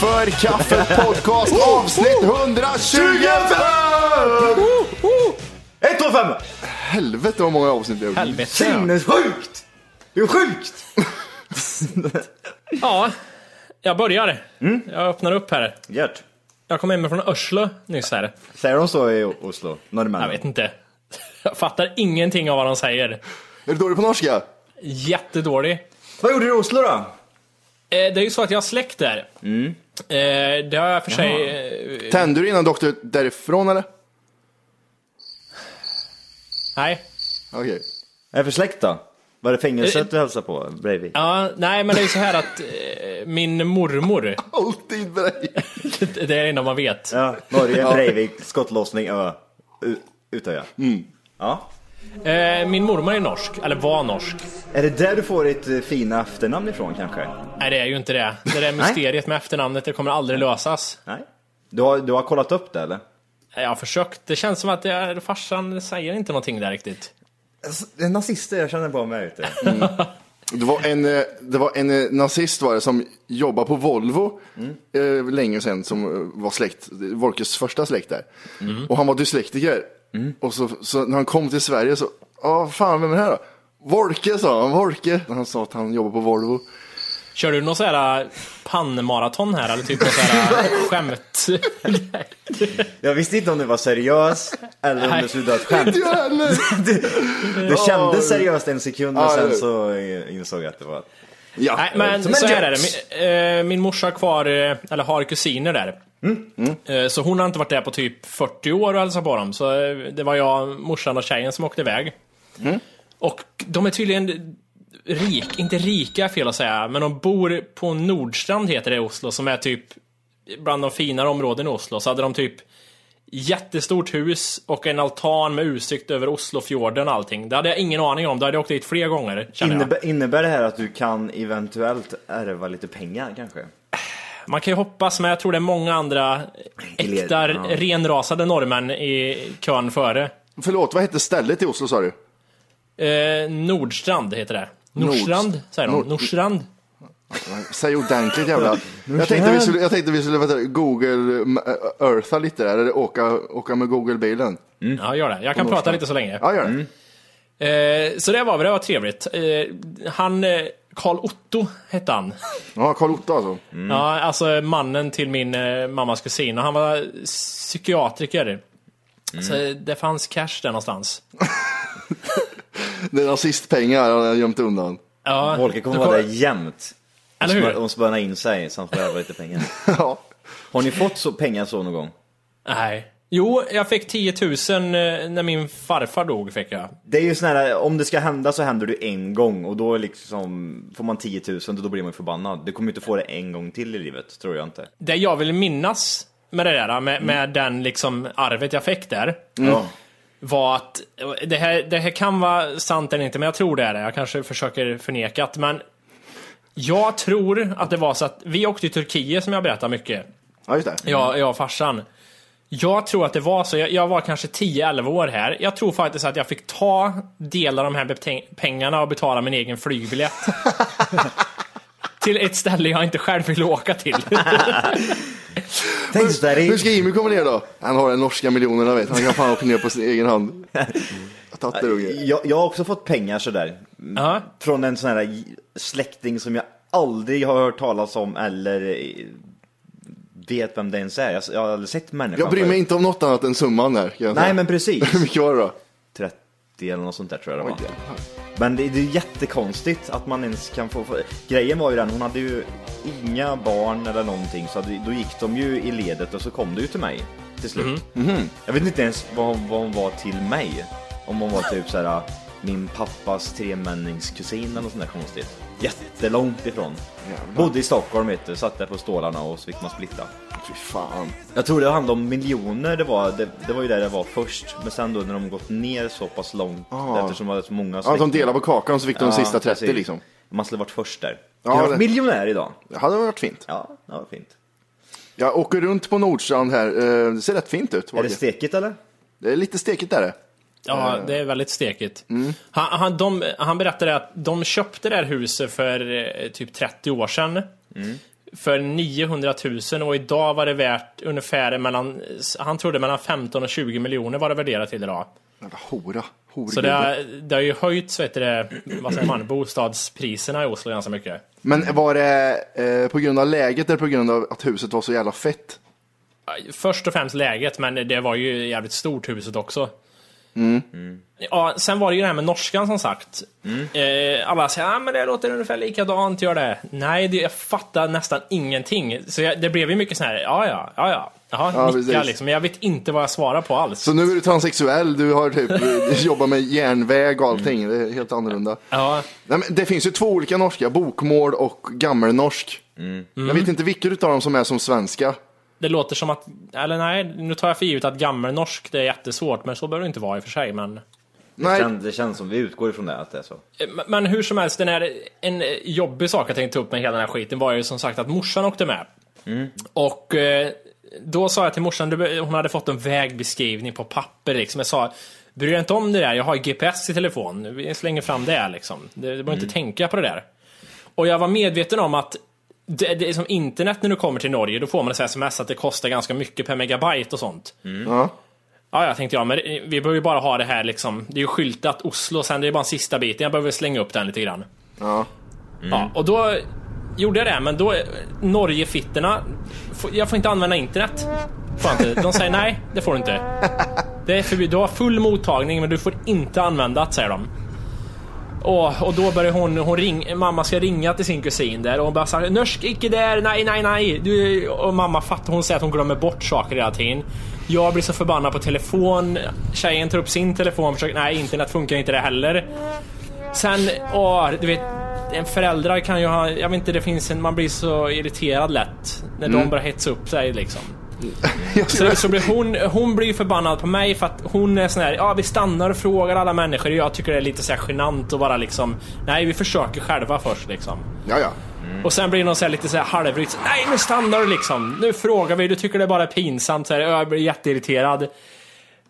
För kaffet podcast avsnitt 125! Ett, två, fem! Helvete vad många avsnitt vi har. Helvete. Sinnessjukt! Det är sjukt! Ja, jag börjar. Jag öppnar upp här. Gert. Jag kom hem från Oslo nyss här. Säger de så i Oslo? Norrmännen? Jag vet inte. Jag fattar ingenting av vad de säger. Är du dålig på norska? Jättedålig. Vad gjorde du i Oslo då? Eh, Det är ju så att jag har släkt där. Eh, Det har jag för sig... eh, Tände du innan du åkte därifrån eller? Nej. Okej. Vad är det för släkt då? Var det fängelset du hälsade på? Breivik? Ja, nej, men det är ju så här att eh, min mormor, Alltid brej. det är det enda man vet. Ja, Norge, Breivik, skottlossning, ö. U- Utöja. Ja. Eh, Min mormor är norsk, eller var norsk. Är det där du får ditt eh, fina efternamn ifrån kanske? Nej, det är ju inte det. Det där mysteriet med efternamnet, det kommer aldrig lösas. Nej. Du har, du har kollat upp det eller? Jag har försökt. Det känns som att det är, farsan säger inte någonting där riktigt. Alltså, det är nazister jag känner på mig ute. Det var en, eh, det var en eh, nazist var det, som jobbade på Volvo eh, länge sedan som var släkt, Wolkes första släkt där. Och han var dyslektiker. Och så, så när han kom till Sverige så, ja fan vem är det här då? Wolke sa han, Wolke. Han sa att han jobbar på Volvo. Kör du någon sån här pannmaraton här eller typ någon sån här skämt? Jag visste inte om du var seriös eller om du dra ett skämt. Inte jag heller. Det kändes seriöst en sekund Ja, sen så insåg jag att det var... Ja, Nej, men så här är det. Min, eh, min morsa har kvar, eh, eller har kusiner där. Eh, Så hon har inte varit där på typ 40 år och hälsat på dem. Så eh, det var jag, morsan och tjejen som åkte iväg. Och de är tydligen rik, inte rika fel att säga, men de bor på Nordstrand heter det i Oslo, som är typ bland de finare områdena i Oslo. Så hade de typ jättestort hus och en altan med utsikt över Oslofjorden och allting. Det hade jag ingen aning om, då hade jag åkt dit flera gånger. Innebär, innebär det här att du kan eventuellt ärva lite pengar kanske? Man kan ju hoppas, men jag tror det är många andra äkta, Ja. renrasade norrmän i kön före. Förlåt, vad hette stället i Oslo sa du? Eh, Nordstrand heter det. Nordstrand, Nord- säger de. Nord- Nordstrand. Säg ordentligt jävla. Jag tänkte vi skulle, jag tänkte vi skulle Google Eartha lite där, eller åka, åka med Google-bilen. Ja, gör det. Jag kan prata lite så länge. Ja, gör det. Eh, så det var, det var trevligt. Eh, han eh, Karl Otto hette han. Ja, Karl Otto alltså. Ja, alltså mannen till min eh, mammas kusin. Och han var psykiatriker. Så det fanns cash där någonstans. Det är nazistpengar han har gömt undan. Ja, Volker kommer vara kom- där jämt. Eller hur? De spönar in sig så han får lite pengar. Ja. Har ni fått så pengar så någon gång? Nej. Jo, jag fick 10 000 eh, när min farfar dog, fick jag. Det är ju sån här, om det ska hända så händer det en gång och då liksom får man 10 000 och då blir man förbannad. Du kommer inte få det en gång till i livet, tror jag inte. Det jag vill minnas med det där, med, med den liksom arvet jag fick där, Ja. var att, det här, det här kan vara sant eller inte, men jag tror det är det. Jag kanske försöker förneka det, men jag tror att det var så att vi åkte till Turkiet som jag berättar mycket. Ja, just det. Jag, jag och farsan. Jag tror att det var så, jag, jag var kanske 10-11 år här. Jag tror faktiskt att jag fick ta del av de här pengarna och betala min egen flygbiljett. till ett ställe jag inte själv vill åka till. Thanks daddy! Hur ska Jimmy komma ner då? Han har den norska miljonerna vet Han kan fan åka ner på sin egen hand. Jag. Jag, jag har också fått pengar sådär. Ja. Från en sån här släkting som jag aldrig har hört talas om eller vet vem det ens är. Jag, jag har aldrig sett människan Jag bryr mig inte om något annat än summan där. kan jag Nej säga. men precis. Hur mycket var det då? 30 eller något sånt där tror jag det Oj, var. jävlar. Men det, det är jättekonstigt att man ens kan få, få... Grejen var ju den, hon hade ju inga barn eller någonting så det, då gick de ju i ledet och så kom det ju till mig till slut. Jag vet inte ens vad, vad hon var till mig. Om hon var typ såhär min pappas tremänningskusin eller något sånt där konstigt. Jättelångt ifrån. Bodde i Stockholm vet du, satt där på stålarna och så fick man splitta. Fy fan. Jag tror det handlade om miljoner, det var, det, det var ju där det var först. Men sen då när de gått ner så pass långt, Ah. eftersom det var så många Ja, de släktingar. delade på kakan så fick de de sista 30 precis. liksom. Man skulle varit först där. Ja, Ja, jag har det- varit miljonär idag. Det hade varit fint. Ja, det var fint. Jag åker runt på Nordstrand här. Eh, Det ser rätt fint ut. Är det stekigt eller? Det är lite stekigt där. Ja, det är väldigt stekigt. Mm. Han, han, de, han berättade att de köpte det här huset för eh, typ 30 år sedan. Mm. För 900 000 och idag var det värt ungefär mellan, han trodde mellan 15 och 20 miljoner var det värderat till idag. Jävla hora. Så Horgubbe. det har, det har ju höjts, vet det, vad säger man, bostadspriserna i Oslo ganska mycket. Men var det eh, på grund av läget eller på grund av att huset var så jävla fett? Först och främst läget, men det var ju jävligt stort huset också. Ja, sen var det ju det här med norskan som sagt. Eh, alla säger ah, men det låter ungefär likadant, gör det. Nej, det, jag fattar nästan ingenting. Så jag, det blev ju mycket så här, ja ja, ja ja. Jaha, Ja, nicka liksom. Men jag vet inte vad jag svarar på alls. Så nu är du transsexuell, du har typ jobbat med järnväg och allting. Det är helt annorlunda. Ja, Nej, men det finns ju två olika norska, bokmål och gammelnorsk. Jag vet inte vilka utav dem som är som svenska. Det låter som att, eller nej, nu tar jag för givet att gammelnorsk det är jättesvårt, men så behöver det inte vara i och för sig. Men, Nej, Känn- Det känns som vi utgår ifrån det, att det är så. Eh, Men- men hur som helst, den här, en eh, jobbig sak jag tänkte ta upp med hela den här skiten var ju som sagt att morsan åkte med. Och eh, då sa jag till morsan, hon hade fått en vägbeskrivning på papper liksom. Jag sa, bryr dig inte om det där, jag har GPS i telefon. Vi slänger fram det liksom. Du behöver inte tänka på det där. Och jag var medveten om att det, det är som internet när du kommer till Norge, då får man ett sms att det kostar ganska mycket per megabyte och sånt. ja. Ja, jag tänkte jag, men vi behöver ju bara ha det här liksom. Det är ju skyltat Oslo, sen det är bara en sista biten. Jag behöver slänga upp den lite grann. ja. Ja, och då gjorde jag det, men då, Norgefitterna, jag får inte använda internet. Får inte. De säger nej, det får du inte. Det är förbjudet. Du har full mottagning, men du får inte använda det, säger de. Och, och då börjar hon, hon ring, mamma ska ringa till sin kusin där och hon bara säger Norsk, icke där, nej, nej, nej. Du, och mamma fattar, hon säger att hon glömmer bort saker hela tiden. Jag blir så förbannad på telefon. Tjejen tar upp sin telefon och försöker, nej, internet funkar inte det heller. Sen, åh, du vet, en föräldrar kan ju ha, jag vet inte, det finns en, man blir så irriterad lätt när de börjar hetsa upp sig liksom. Så, så blir hon, hon blir ju förbannad på mig för att hon är sån här, ja vi stannar och frågar alla människor och jag tycker det är lite så här genant och bara liksom, nej vi försöker själva först liksom. ja, ja. Och sen blir någon så här lite så här halvryt, så, nej nu stannar du liksom, nu frågar vi, du tycker det bara är pinsamt, så här, jag blir jätteirriterad.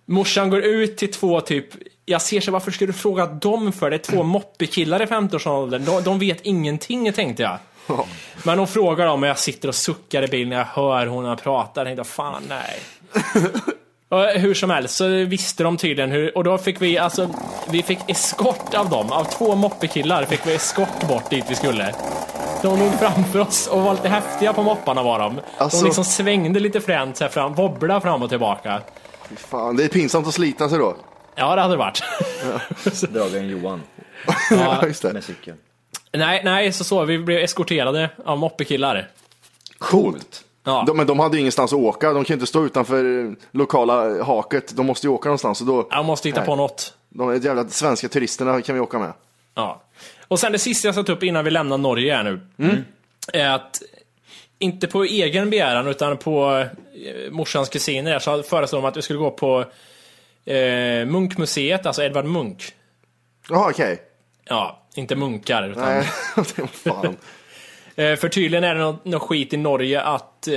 Morsan går ut till två typ, jag ser så varför ska du fråga dem för? Det är två moppekillar i 15-årsåldern, de, de vet ingenting tänkte jag. Men hon frågar dem och jag sitter och suckar i bilen när jag hör hon pratar. Jag tänkte, fan nej. Och hur som helst så visste de tydligen hur, och då fick vi alltså, vi fick eskort av dem, av två moppekillar fick vi eskort bort dit vi skulle. De låg framför oss och var lite häftiga på mopparna var de. Alltså- De liksom svängde lite fränt så här fram, wobblade fram och tillbaka. Fy Fan, det är pinsamt att slita sig då. Ja, det hade det varit. Dragaren Johan Ja, just det. med cykeln. Nej, nej, så så, vi blev eskorterade av moppekillar. Coolt. Ja. De, men de hade ju ingenstans att åka. De kan ju inte stå utanför eh, lokala haket. De måste ju åka någonstans. Och då, Jag måste hitta Nej. på något. de jävla svenska turisterna kan vi åka med. Ja. Och sen det sista jag satt upp innan vi lämnar Norge här nu. Är att, inte på egen begäran utan på eh, morsans kusiner där, så föreslog de att vi skulle gå på eh, Munkmuseet, alltså Edvard Munch. Jaha, okej. Ja, inte munkar. Utan, Nej, det fan. eh, för tydligen är det något, något skit i Norge att eh,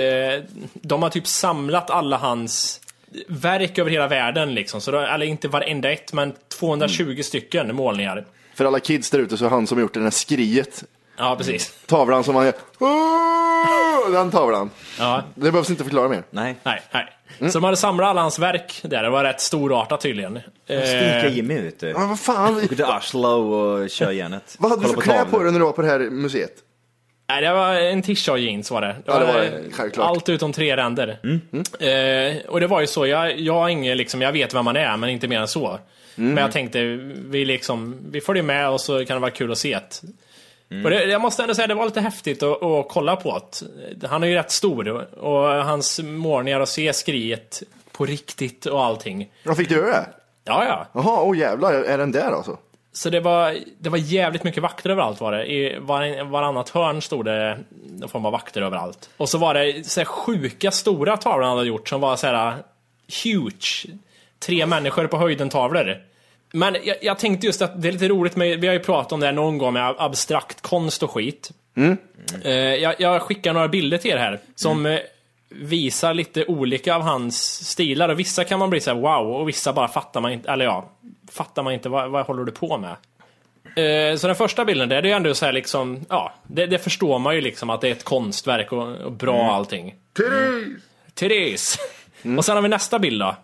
de har typ samlat alla hans verk över hela världen liksom. Så då, eller inte varenda ett, men 220 stycken målningar. För alla kids där ute så är han som har gjort det där skriet. Ja, precis. Tavlan som man gör. Åh! Den tavlan. Ja. Det behövs inte förklara mer. Nej. Nej, nej. Så de hade samlat alla hans verk där. Det var rätt storartat tydligen. Stinka Eh, Jimmy du. Men vad fan. Åker till Oslo och kör järnet. Vad hade du Kolla för kläder på dig när du var på det här museet? nej, det var en tisha och jeans var det. det, Ja, det var det. Självklart. Allt utom tre ränder. Eh, och det var ju så, jag, jag har ingen liksom, jag vet vem man är, men inte mer än så. Men jag tänkte, vi liksom, vi följer med och så kan det vara kul att se det. Och det, jag måste ändå säga, det var lite häftigt att, att kolla på det. Han är ju rätt stor och hans målningar och se skriet på riktigt och allting. Jag fick du göra det? Ja, ja. Jaha, åh jävlar, är den där alltså? Så det var, det var jävligt mycket vakter överallt var det. I var, varannat hörn stod det någon form av vakter överallt. Och så var det så här sjuka stora tavlor han hade gjort som var så här huge. Tre människor på höjden-tavlor. Men jag, jag tänkte just att det är lite roligt med, vi har ju pratat om det här någon gång med abstrakt konst och skit. Eh, jag, jag skickar några bilder till er här som eh, visar lite olika av hans stilar och vissa kan man bli så här wow och vissa bara fattar man inte, eller ja, fattar man inte vad, vad håller du på med? Eh, Så den första bilden där, det är ju ändå så här liksom, ja, det, det förstår man ju liksom att det är ett konstverk och, och bra allting. Therese! Therese! Och sen har vi nästa bild då.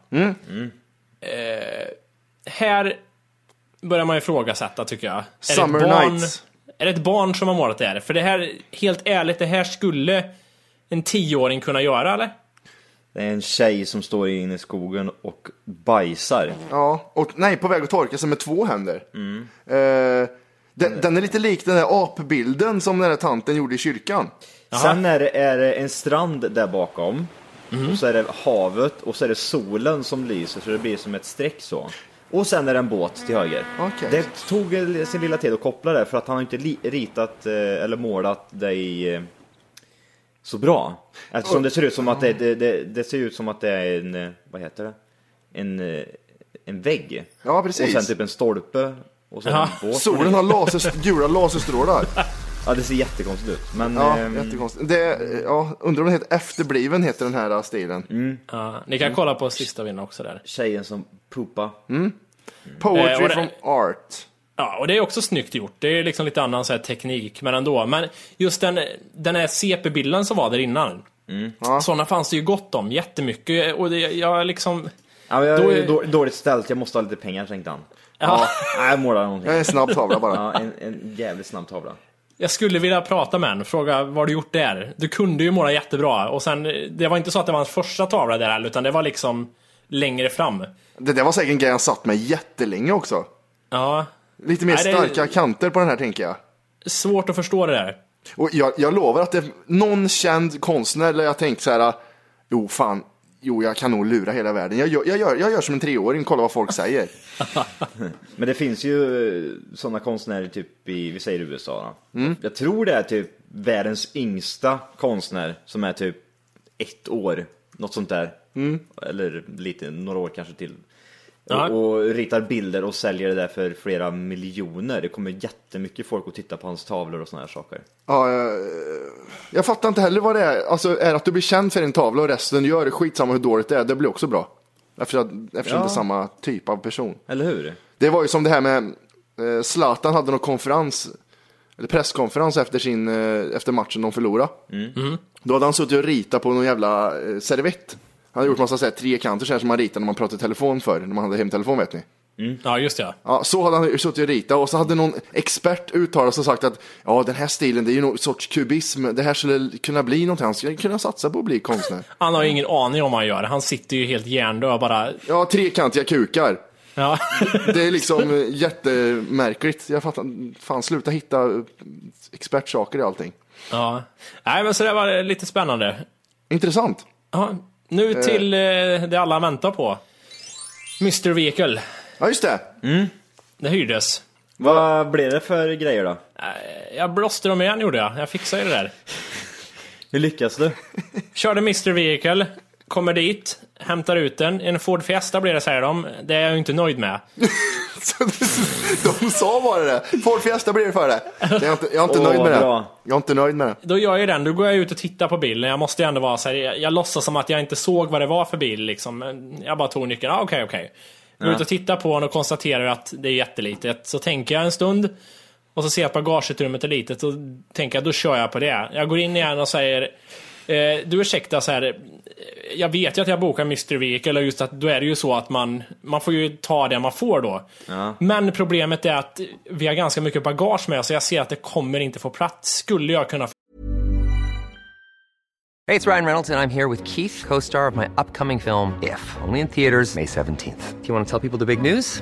Eh, här börjar man ju ifrågasätta tycker jag. Är det ett Summer barn- Nights. Är det ett barn som har målat det här? För det här, helt ärligt, det här skulle en tioåring kunna göra eller? Det är en tjej som står inne i skogen och bajsar. Ja, och nej, på väg att torka sig med två händer. Eh, den, den är lite lik den där apbilden som den där tanten gjorde i kyrkan. Sen är det, är det en strand där bakom. Mhm. Och så är det havet och så är det solen som lyser så det blir som ett streck så. Och sen är det en båt till höger. Okej. Det tog sin lilla tid att koppla det för att han har inte ritat eh, eller målat dig eh, så bra. Eftersom det ser ut som att det, det, det, det ser ut som att det är en, eh, vad heter det? En, en vägg. Ja, precis. Och sen typ en stolpe. Och sen Ja, en båt. Solen har laser, gula laserstrålar. Ja, det ser jättekonstigt ut. Men, Ja, ehm, jättekonstigt. Det, ja, undrar om den heter Efterbliven, heter den här stilen. Ja, ni kan kolla på sista bilden också där. Tjejen som poopar. Poetry Eh, det- from art. Ja, och det är också snyggt gjort. Det är liksom lite annan så här, teknik, men ändå. Men just den, den här CP-bilden som var där innan. Sådana fanns det ju gott om, jättemycket. Och det, jag liksom... Ja, jag Då är då, dåligt ställt, jag måste ha lite pengar tänkte han. Ja, Nej, jag målar någonting. Jag är en snabb tavla bara. Ja, en, en jävligt snabb tavla. Jag skulle vilja prata med en fråga vad har du gjort där? Du kunde ju måla jättebra. Och sen, det var inte så att det var hans första tavla där heller, utan det var liksom längre fram. Det där var säkert en grej han satt med jättelänge också. Ja, Lite mer Nej, starka kanter på den här tänker jag. svårt att förstå det där. Och jag, jag lovar att det är någon känd konstnär där jag tänkt så här, jo fan, jo jag kan nog lura hela världen. Jag gör, jag gör, jag gör som en treåring, kolla vad folk säger. Men det finns ju sådana konstnärer typ i, vi säger USA då. Jag tror det är typ världens yngsta konstnär som är typ ett år, något sånt där. Eller lite, några år kanske till. Ja. Och, ritar bilder och säljer det där för flera miljoner. Det kommer jättemycket folk att titta på hans tavlor och såna här saker. Ja, jag, jag fattar inte heller vad det är. Alltså är det att du blir känd för en tavla och resten gör det skitsamma hur dåligt det är, det blir också bra. Eftersom, eftersom Ja. det är samma typ av person. Eller hur? Det var ju som det här med eh, Zlatan hade någon konferens, eller presskonferens efter, sin, eh, efter matchen de förlorade. Då hade han suttit och ritat på någon jävla eh, servett. Han hade gjort massa så här trekanter så här som man ritar när man pratar i telefon förr, när man hade hemtelefon vet ni. Ja, just det. Ja, så hade han suttit och ritat och så hade någon expert uttalat sig och sagt att ja, den här stilen, det är ju någon sorts kubism, det här skulle kunna bli någonting, han skulle kunna satsa på att bli konstnär. Han har ju ingen aning om vad han gör. Han sitter ju helt hjärndöd och bara... Ja, trekantiga kukar. Ja. Det är liksom jättemärkligt. Jag fattar, fan sluta hitta expertsaker i allting. ja. Nej, men så det var lite spännande. Intressant. Ja, nu till eh, det alla väntar på. Mr Vehicle. Ja, just det. Det hyrdes. Vad blev det för grejer då? Jag blåste dem igen gjorde jag. Jag fixade ju det där. Hur lyckas du? Körde Mr Vehicle, kommer dit, hämtar ut den. En Ford Fiesta blir det säger de. Det är jag ju inte nöjd med. De sa bara det. Ford Fiesta blir det för det. Jag är inte, jag är inte nöjd med det. Jag är inte nöjd med det. Då gör jag den, då går jag ut och tittar på bilen. Jag måste ju ändå vara så här, jag, jag låtsas som att jag inte såg vad det var för bil liksom. Jag bara tog nyckeln, ah, okej okej. Går ut och tittar på den och konstaterar att det är jättelitet. Så tänker jag en stund. Och så ser jag att bagageutrymmet är litet och tänker jag, då kör jag på det. Jag går in igen och säger Du ursäkta så här. eh, Jag vet ju att jag bokar Mr. Vehicle och just att då är det ju så att man Man får ju ta det man får då. Men problemet är att vi har ganska mycket bagage med oss så jag ser att det kommer inte få plats. Skulle jag kunna Hey, it's Ryan Reynolds, and I'm here with Keith, co star of my upcoming film, If, only in theaters, May 17th. Do you want to tell people the big news?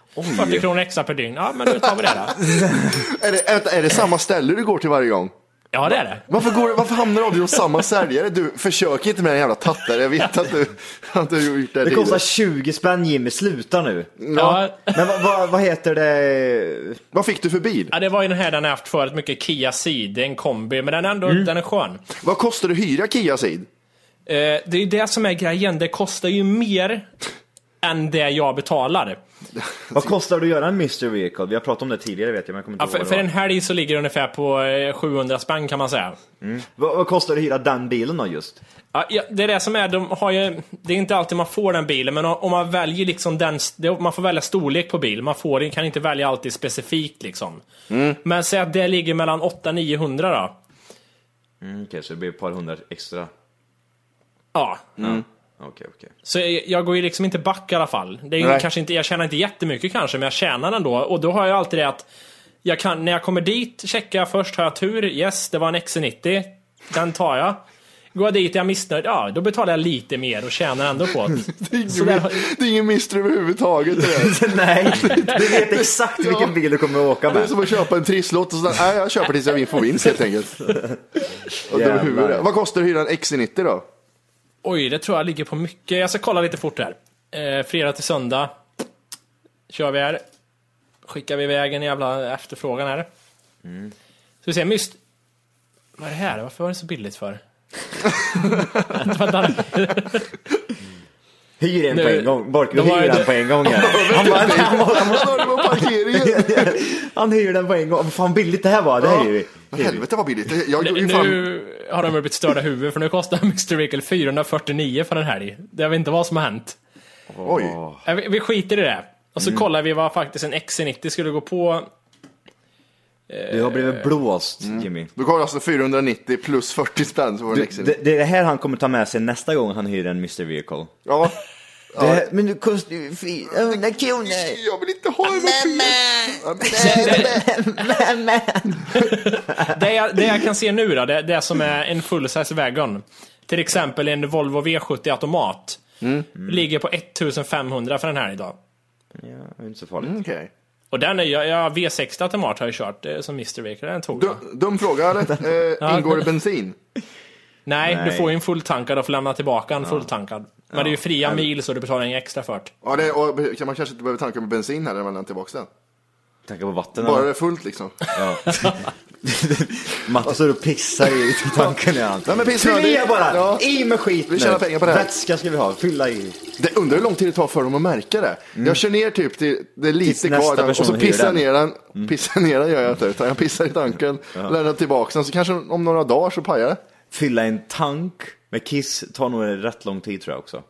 40 kronor extra per dygn. Ja, men nu tar vi det då. Är det, är, är det samma ställe du går till varje gång? Ja, det är det. Varför, går, varför hamnar du aldrig hos samma säljare? Du, försök inte med den jävla tattare. Jag vet att du, att du har gjort det. Det kostar tidigare. 20 spänn Jimmy, sluta nu. Ja. Men vad, vad, vad heter det? Vad fick du för bil? Ja, det var ju den här den har haft förut, mycket Kia Ceed, en kombi, men den är ändå, den är skön. Vad kostar det att hyra Kia Ceed? Eh, det är ju det som är grejen, det kostar ju mer än det jag betalar. Vad kostar det att göra en Mr. Vehicle? Vi har pratat om det tidigare vet jag, men jag kommer inte Ja, ihåg för, vad för det en var. helg så ligger det ungefär på eh, 700 spänn kan man säga. Vad, vad kostar det att hyra den bilen då just? Ja, ja, det är det som är, de har ju, det är inte alltid man får den bilen, men om man väljer liksom den, man får välja storlek på bil, man får, kan inte välja alltid specifikt liksom. Men säg att det ligger mellan 800-900 då. Mm, Okej, så det blir ett par hundra extra. Ja, Okej, okej. Så jag, jag går ju liksom inte back i alla fall. Det är ju kanske inte, jag tjänar inte jättemycket kanske, men jag tjänar ändå. Och då har jag alltid det att jag kan, när jag kommer dit, checkar jag först, har jag tur? Yes, det var en XC90. Den tar jag. Går jag dit och jag är missnöjd, ja då betalar jag lite mer och tjänar ändå på det. Är ingen, där- det är ingen mister överhuvudtaget. Nej, du vet exakt vilken bil du kommer att åka det är med. som att köpa en trisslott och så nej, jag köper tills jag får vinst helt enkelt. Är. Vad kostar det att hyra en XC90 då? Oj, det tror jag ligger på mycket. Jag ska kolla lite fort här. Eh, fredag till söndag. Kör vi här. Skickar vi iväg en jävla efterfrågan här. Mm. Så vi ser, myst... Vad är det här? Varför var det så billigt för? Hyr en Nu- på en gång. Bork, de har hyr den på en gång. Han, bara, han, bara- han, parkeringen. han hyr den på en gång. Vad fan billigt det här var. Det här hyr vi. Helvete vad billigt. Jag ju fan... nu har de blivit störda i huvudet för nu kostar Mr. Vehicle 449 för den här. Jag vet inte vad som har hänt. Oj. Eh, Vi, vi skiter i det. Och så Mm. kollar vi vad faktiskt en XC90 skulle gå på. Du har blivit blåst Jimmy. Då går det alltså 490 plus 40 spänn så var det en Du, XC90. det, det är det här han kommer ta med sig nästa gång han hyr en Mr. Vehicle. Ja. Det här, men det kostar ju 400 kronor. Jag vill inte ha en Det jag, det jag kan se nu då, det, det som är en full size wagon. Till exempel en Volvo V70 automat. Mm. Ligger på 1500 för den här idag. Ja, inte så farligt. Mm, Okej. Och den är, jag, jag V60 automat har jag kört eh, som Mr. Vehicle, den tog jag. Dum, dum fråga eller? Eh, ingår det bensin? Nej, du Nej. får ju en fulltankad och får lämna tillbaka en fulltankad. Men det är ju fria mil så du betalar inget extra för det. Ja, det, och kan man kanske inte behöver tanka med bensin heller när man lämnar tillbaka den? Tanka på vatten. Bara det eller? är fullt liksom. Ja. Matte står och pissar i tanken i han. Ja, men Fyll i bara! Ja. I med skit Vi tjänar nu. pengar på det här. Vätska ska vi ha, fylla i. Det undrar hur lång tid det tar för dem att märka det. Jag kör ner typ till, det är lite Tills kvar och så pissar jag ner den. Pissar ner den gör jag inte, utan jag pissar i tanken, lämnar tillbaka den, så kanske om några dagar så pajar det. Fylla en tank med kiss tar nog rätt lång tid tror jag också.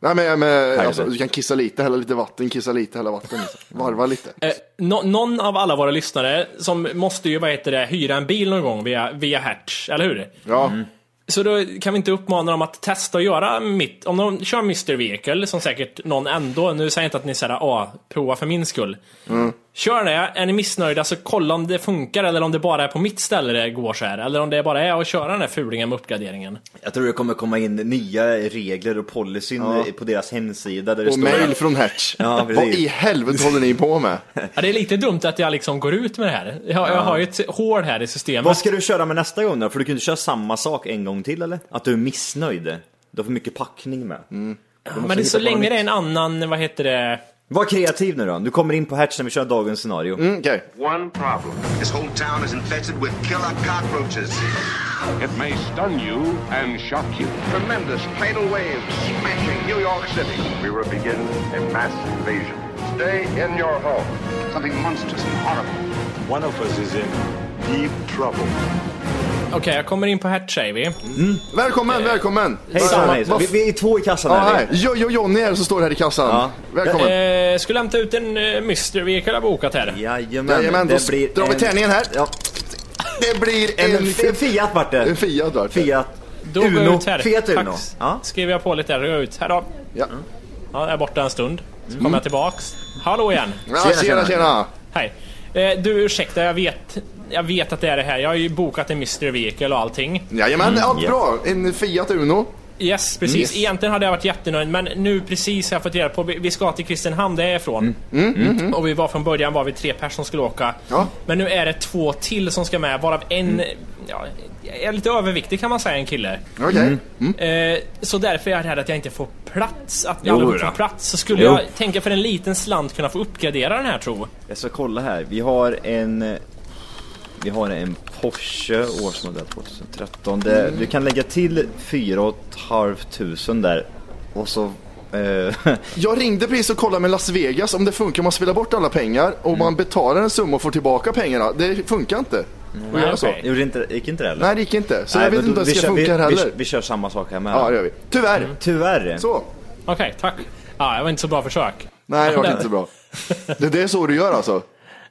Nej men, men alltså, du kan kissa lite, hälla lite vatten, kissa lite, hälla vatten. Liksom. Varva lite. Eh, nå- någon av alla våra lyssnare som måste ju, vad heter det, hyra en bil någon gång via, via Hertz, eller hur? Ja. Så då kan vi inte uppmana dem att testa att göra mitt, om de kör Mr. Vehicle, som säkert någon ändå, nu säger jag inte att ni säger ah, prova för min skull. Kör det, är ni missnöjda så kolla om det funkar eller om det bara är på mitt ställe det går så här. Eller om det bara är att köra den här fulingen med uppgraderingen. Jag tror det kommer komma in nya regler och policyn på deras hemsida där det Och står... mail från Hertz. Ja, Vad i helvete håller ni på med? Ja, det är lite dumt att jag liksom går ut med det här. Jag, jag har ju ett hål här i systemet. Vad ska du köra med nästa gång då? För du kan inte köra samma sak en gång till eller? Att du är missnöjd? Du har för mycket packning med. Måste Men det så länge det är en annan, vad heter det? Var kreativ nu då. Du kommer in på Hertz när vi kör dagens scenario. Mm, Okej. One problem. This whole town is infested with killer cockroaches. It may stun you and shock you. Tremendous tidal waves smashing New York City. We will begin a mass invasion. Stay in your home. Something monstrous and horrible. One of us is in deep trouble. Okej, jag kommer in på Hertz säger vi. Välkommen, välkommen! Hejsan, Vad- hejsan. vad- Vi, vi är två i kassan Ja, här. här. Jojo Jonny är det som står här i kassan. Ja. Välkommen. Eh, skulle hämta ut en uh, Mr. Vehicle jag bokat här. Jajamän, Jajamän, då det blir drar vi en- tärningen här. Ja. Det blir En, en, en Fiat vart det. en Fiat vart det. Fiat Då går jag Uno. ut här. Fiat Uno. Tack. Ja. Skriver jag på lite där och går ut. Här då. Ja. Ja, jag är borta en stund. Så kommer jag tillbaks. Hallå igen. Ja, Tjena, tjena, tjena. tjena. Hej. Eh, du, ursäkta, jag vet, jag vet att det är det här. Jag har ju bokat en Mr. Vehicle och allting. Jajamän, allt ja. bra. En Fiat Uno. Yes, precis. Yes. Egentligen hade jag varit jättenöjd, men nu precis har jag fått reda på, vi ska till Kristinehamn, det är jag ifrån. Och vi var från början var vi tre personer som skulle åka. Ja. Men nu är det två till som ska med, varav en, ja, är lite överviktig kan man säga, en kille. Okej. Eh, så därför är jag rädd att jag inte får plats. Att Jo aldrig får plats. Så skulle Jo. jag tänka för en liten slant kunna få uppgradera den här tro. Jag ska kolla här. Vi har en... Vi har en Porsche årsmodell 2013. Det, Du kan lägga till 4 500 där. Och så... Eh, Jag ringde precis och kollade med Las Vegas om det funkar om man spelar bort alla pengar och man betalar en summa och får tillbaka pengarna. Det funkar inte. Att göra så. okej. gjorde inte, gick inte det eller? Nej, det gick inte. Så Nej, jag vet inte om det vi ska kör- funka vi, här vi, heller. vi kör samma sak här med. Ja, det gör vi. Tyvärr. Tyvärr. Så. Okej, tack. Ja, det var inte så bra försök. Nej, det var inte så bra. Det, det är så du gör alltså.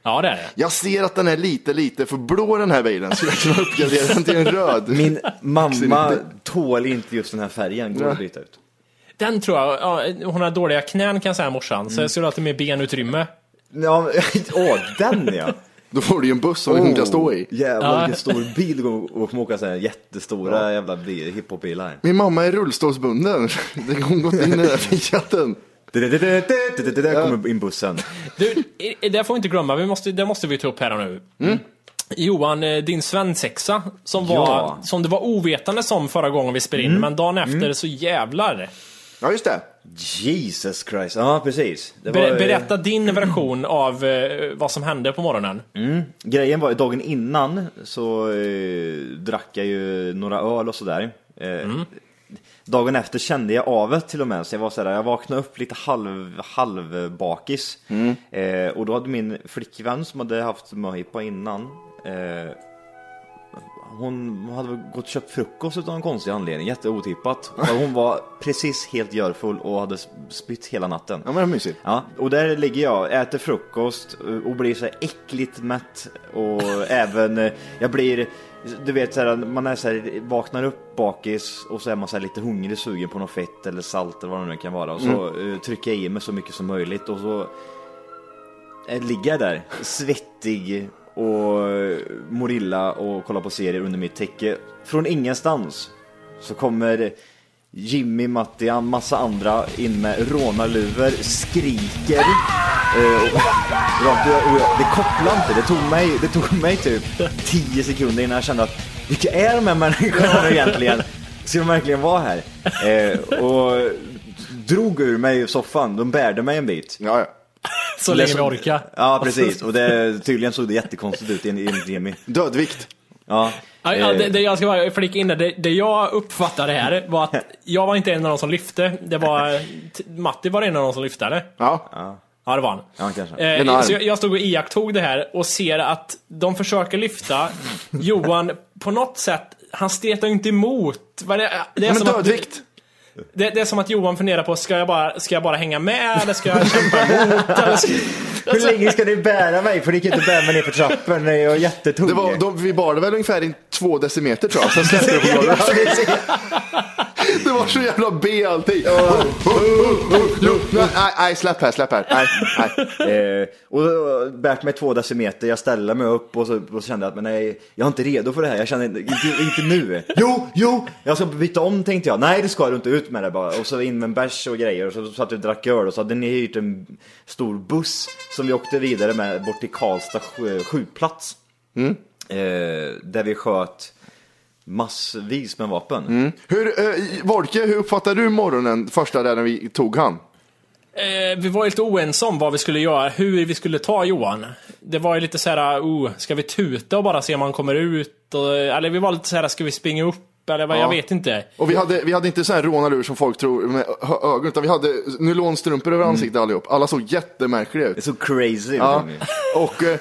Ja, det är det. Jag ser att den är lite, lite för blå den här bilen. Skulle jag kunna uppgradera den till en röd? Min mamma tål inte just den här färgen. Går att byta ut. Den tror jag, ja, hon har dåliga knän kan jag säga morsan, så jag skulle ha lite mer benutrymme. Ja, åh, den ja. Då får du ju en buss som hon kan stå i. Jävlar Ja. vilken stor bil och, och åka så här jättestora jävla bil- hiphopbilar. Min mamma är rullstolsbunden. Det hon gått in i den här Fiaten. Där kommer in bussen. Du, det får vi inte glömma, vi måste, det måste vi ta upp här nu. Johan, eh, din svensexa som, var, Ja. som det var ovetande som förra gången vi spelade in, men dagen efter så jävlar. Ja, just det. Jesus Christ, ja precis. Det Ber, var, berätta din version av eh, vad som hände på morgonen. Grejen var ju dagen innan så eh, drack jag ju några öl och sådär. Eh, Dagen efter kände jag av det till och med, så jag var sådär, jag vaknade upp lite halv, halvbakis. Eh, och då hade min flickvän som hade haft möhippa innan, eh, hon hade gått och köpt frukost av en konstig anledning, jätteotippat. Hon var precis helt görfull och hade spytt hela natten. Ja, men det är mysigt. Ja, och där ligger jag, äter frukost och blir så här äckligt mätt och även, eh, jag blir, du vet så här, man är så här, vaknar upp bakis och så är man så här lite hungrig, sugen på något fett eller salt eller vad det nu kan vara och så eh, trycker jag i mig så mycket som möjligt och så eh, ligger jag där svettig och eh, mår illa och kollar på serier under mitt täcke. Från ingenstans så kommer Jimmy, Matti, en massa andra in med rånarluvor, skriker. Eh, och, och jag- det kopplade inte, det tog, mig, det tog mig typ 10 sekunder innan jag kände att vilka är de här människorna egentligen? Ska de verkligen vara här? Eh, och drog ur mig soffan, de bärde mig en bit. Ja, ja. Så länge vi orkar. Ja, precis. Och det, tydligen såg det jättekonstigt ut enligt Jimmy. Dödvikt. Ja. Ja, ja, eh, det, det jag ska bara flika in där, det, det jag uppfattade här var att jag var inte en av de som lyfte. Det var, Matti var en av de som lyfte eller? Ja. Ja, det var han. Ja, kanske. Eh, så jag, jag stod och iakttog det här och ser att de försöker lyfta. Johan, på något sätt, han stretar ju inte emot. Det, det är Men som att- dödvikt. Det, det är som att Johan funderar på, ska jag bara, ska jag bara hänga med eller ska jag kämpa emot? Eller ska, Hur länge ska ni bära mig? För ni kan inte bära mig ner för trappen när jag är jättetung. Det var, de, vi bar det väl ungefär i två decimeter tror jag, sen släppte det på golvet. Det var så jävla B allting. Nej, nej, släpp här, släpp här. Nej, nej. Eh, och då bärt mig två decimeter, jag ställer mig upp och så, och så kände jag att men nej, jag är inte redo för det här. Jag känner inte, inte, inte nu. Jo, jo, jag ska byta om tänkte jag. Nej, det ska du inte, ut med det bara. Och så in med en bärs och grejer och så satt vi och drack öl och så hade ni hyrt en stor buss som vi åkte vidare med bort till Karlstad skjutplats. Eh, där vi sköt massvis med vapen. Hur, eh, Volke, hur uppfattade du morgonen första där när vi tog han? eh, vi var lite oense om vad vi skulle göra, hur vi skulle ta Johan. Det var ju lite så här, oh, ska vi tuta och bara se om han kommer ut? Och, eller vi var lite så här, ska vi springa upp? Eller vad, Ja. jag vet inte. Och vi hade, vi hade inte så här rånarlur som folk tror med ögon, utan vi hade nylonstrumpor över ansiktet allihop. Alla såg jättemärkliga Det är ut. så crazy. Ja. Jimmy. Och eh,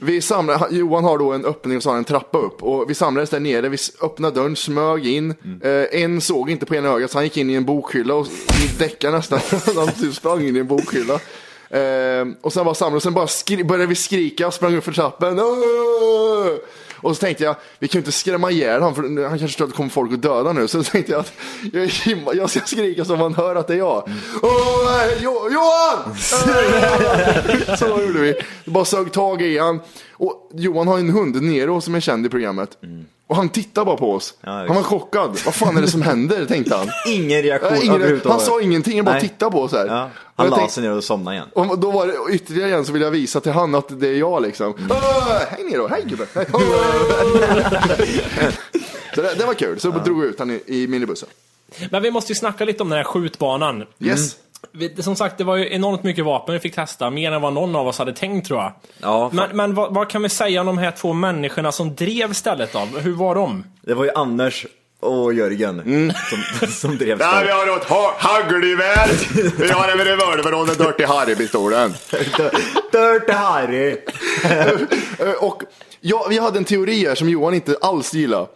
vi samlade, Johan har då en öppning och så har han en trappa upp. Och vi samlades där nere, vi öppnade dörren, smög in. Eh, en såg inte på ena ögat så han gick in i en bokhylla och däckade nästan. han typ sprang in i en bokhylla. Eh, och sen var samlade och sen bara skri- började vi skrika, sprang upp för trappen. Åh! Och så tänkte jag, vi kan ju inte skrämma ihjäl honom för han kanske tror att det kommer folk att döda nu. Så tänkte jag att jag, jag ska skrika så man hör att det är jag. Åh, jo, Johan! Eh! så gjorde vi. Bara sög tag i han. Och Johan har en hund, Nero, som är känd i programmet. Mm. Och han tittar bara på oss. Ja, han var chockad. Vad fan är det som händer, tänkte han. Ingen reaktion Nej, ingen, han sa ingenting, han bara Nej. tittade på oss här. Ja. Han la tänkte- sig ner och somnade igen. och då var det ytterligare en så vill jag visa till han att det är jag liksom. Mm. Hej Nero, hej gubben. Så det, det var kul, så drog vi ut han i, i minibussen. Men vi måste ju snacka lite om den här skjutbanan. Yes. Vi- Som sagt, det var ju enormt mycket vapen vi fick testa, mer än vad någon av oss hade tänkt tror jag. Ja, Men, men vad, vad kan vi säga om de här två människorna som drev stället då? Hur var de? Det var ju Anders och Jörgen Mm. som, som drev Ja, vi stället. har ett ha- hagelgevär, vi har en revolver och den Dirty Harry-pistolen. Dirty Harry! Och ja, vi hade en teori här som Johan inte alls gillade.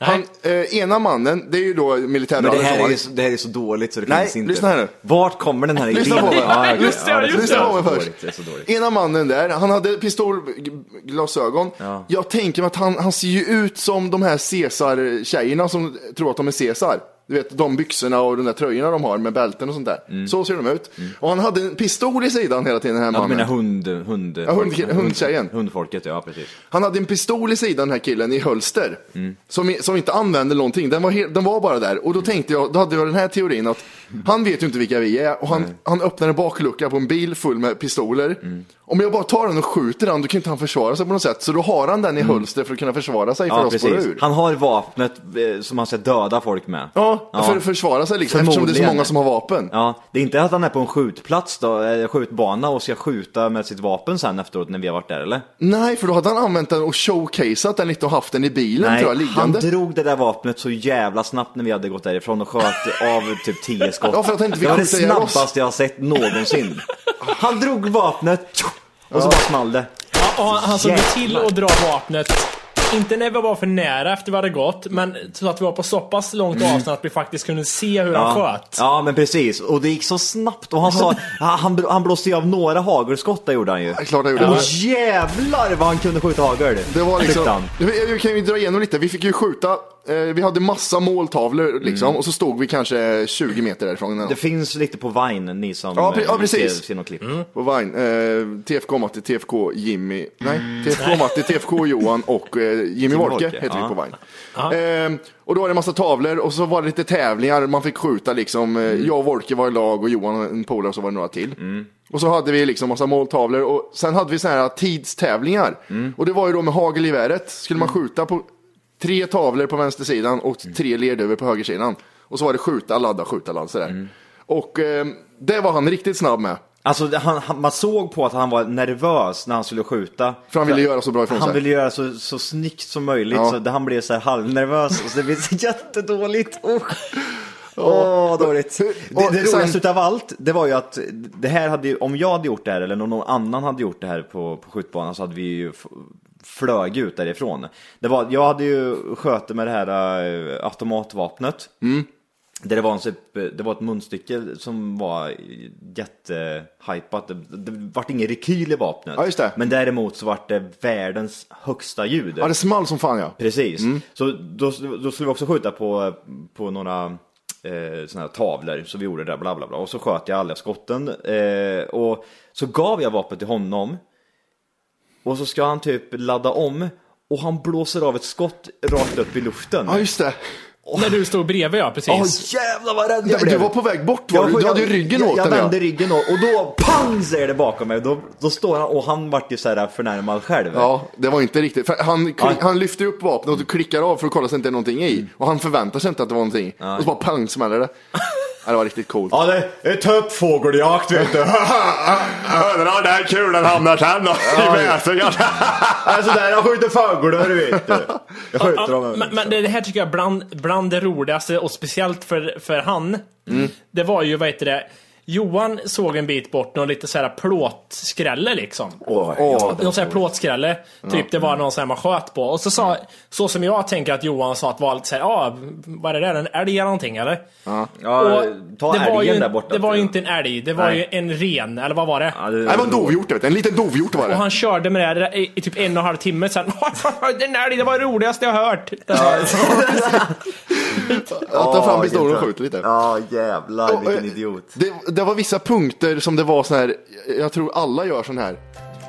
Han, eh, ena mannen, det är ju då Mm. Men militärradion. det här, som är så, det här är så dåligt så det Nej, finns inte. lyssna här nu. Vart kommer den här Lyssna idén? på mig. Ja, okej. Just det, ja, just är Lyssna på mig dåligt, först. Det är så dåligt. Ena mannen där, han hade pistolglasögon. Ja. Jag tänker mig att han, han ser ju ut som de här Caesar-tjejerna som tror att de är Caesar. Du vet de byxorna och de där tröjorna de har med bälten och sånt där. Så ser de ut. Och han hade en pistol i sidan hela tiden den här Mm. Ja, mannen. menar hund, hund, Ja, hund- hundtjejen. Hundfolket, ja precis. Han hade en pistol i sidan den här killen i hölster. Mm. Som, som inte använde någonting. Den var, den var bara där. Och då tänkte jag, då hade jag den här teorin att han vet ju inte vilka vi är. Och han, han öppnar en baklucka på en bil full med pistoler. Mm. Om jag bara tar den och skjuter den, då kan inte han försvara sig på något sätt. Så då har han den i hölster för att kunna försvara sig för Mm. Ja, att spåra precis. ur. Han har vapnet eh, som han ska döda folk med. Ja, för att försvara sig liksom. Eftersom det är så många som har vapen. Ja, det är inte att han är på en skjutplats då, skjutbana och ska skjuta med sitt vapen sen efteråt när vi har varit där eller? Nej, för då hade han använt den och showcaseat den lite och haft den i bilen tror jag, han liggande. drog det där vapnet så jävla snabbt när vi hade gått därifrån och sköt av typ 10 skott. Ja, för att han inte det var det oss. snabbaste jag har sett någonsin. Han drog vapnet och så bara small det. Ja, och han, han såg till att dra vapnet, inte när vi var för nära efter vi hade gått, men så att vi var på så pass långt avstånd att vi faktiskt kunde se hur han Ja. sköt. ja, men precis. Och det gick så snabbt. Och han sa, han, han blåste ju av några hagelskott, det gjorde han ju. Ja, klart han gjorde. Och jävlar vad han kunde skjuta hagel. Det var liksom, vi kan ju dra igenom lite, vi fick ju skjuta eh, vi hade massa måltavlor liksom, och så stod vi kanske 20 meter därifrån. Mm. Det finns lite på Vine, ni som Ja, pre- ja, eh, precis. ser, ser klipp. På Vine. Eh, TFK Matti, TFK Jimmy. Nej, TFK Matti, TFK Johan och eh, Jimmy, Jimmy Wolke heter ja. vi på Vine. Eh, och då var det massa tavlor och så var det lite tävlingar. Man fick skjuta liksom. Eh, Jag och Wolke var i lag och Johan och en polare och så var det några till. Och så hade vi liksom massa måltavlor och sen hade vi såna här tidstävlingar. Och det var ju då med hagelgeväret. Skulle man skjuta på tre tavlor på vänstersidan och tre lerduvor på högersidan. Och så var det skjuta, ladda, skjuta, ladda sådär. Och eh, det var han riktigt snabb med. Alltså det- han, han, man såg på att han var nervös när han skulle skjuta. För han ville göra så bra ifrån Han sig. ville göra så, så snyggt som möjligt, Ja. så det, han blev så här halvnervös och så det blev så jättedåligt. Usch. Åh, dåligt. Det, Och det sen- roligaste utav allt, det var ju att det här hade om jag hade gjort det här eller någon annan hade gjort det här på, på skjutbanan så hade vi ju flög ut därifrån. Det var, jag hade ju sköt med det här äh, automatvapnet. Mm. Där det var, en, det var ett munstycke som var jättehypat. Det, det vart ingen rekyl i vapnet. Ja, just det. Men däremot så vart det världens högsta ljud. Ja, det small som fan ja. Precis. Så då, då skulle vi också skjuta på, på några eh, såna här tavlor. Så vi gjorde det där, bla bla bla. Och så sköt jag alla skotten. Eh, och så gav jag vapnet till honom. Och så ska han typ ladda om. Och han blåser av ett skott rakt upp i luften. Ja, just det. När du stod bredvid ja, precis. Åh jävlar vad rädd Ja, jag blev! du var på väg bort var du? Du hade ju ryggen jag, åt Jag den, ja. vände ryggen åt och då pang säger det bakom mig. Då, då står han och han vart ju så här förnärmad själv. Ja, det var inte riktigt. För han, Ja. han lyfter upp vapnet och klickar av för att kolla så att det inte är någonting i. Och han förväntar sig inte att det var någonting. Och så bara pang smäller det. Ja, det var riktigt coolt. Ja, det är tuppfågeljakt vet du. Undrar den kulan hamnar sen då, i väsingen. Alltså där jag skjuter fåglar vet du. Jag skjuter Ja, dem. men, men det det här tycker jag är bland, bland det roligaste och speciellt för, för han. Mm. Det var ju, vad heter det, Johan såg en bit bort någon lite såhär plåtskrälle liksom. Åh, ja, någon sån här plåtskrälle. Typ det var någon sån här man sköt på. Och så sa, så som jag tänker att Johan sa att var lite såhär, ja, vad är det där? En älg eller någonting eller? Ja, Och ta det var ju, där borta. Det var ju inte en älg, det var Nej. ju en ren, eller vad var det? Ja, det, Nej, det var en dovhjort. En liten dovhjort var Och det. han körde med det i, i typ en och en halv timme sen. Den älg, det var det roligaste jag hört. Att ta fram Ja, pistolen och skjuta lite. Ja jävlar Och, vilken eh, idiot. Det, det var vissa punkter som det var så här, jag tror alla gör sån här.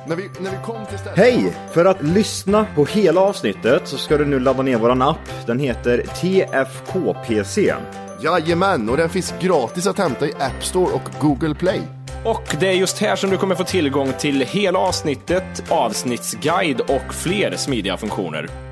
När vi, när vi kom till stället. Hej! För att lyssna på hela avsnittet så ska du nu ladda ner våran app. Den heter TFKPC. Jajamän, och den finns gratis att hämta i App Store och Google Play. Och det är just här som du kommer få tillgång till hela avsnittet, avsnittsguide och fler smidiga funktioner.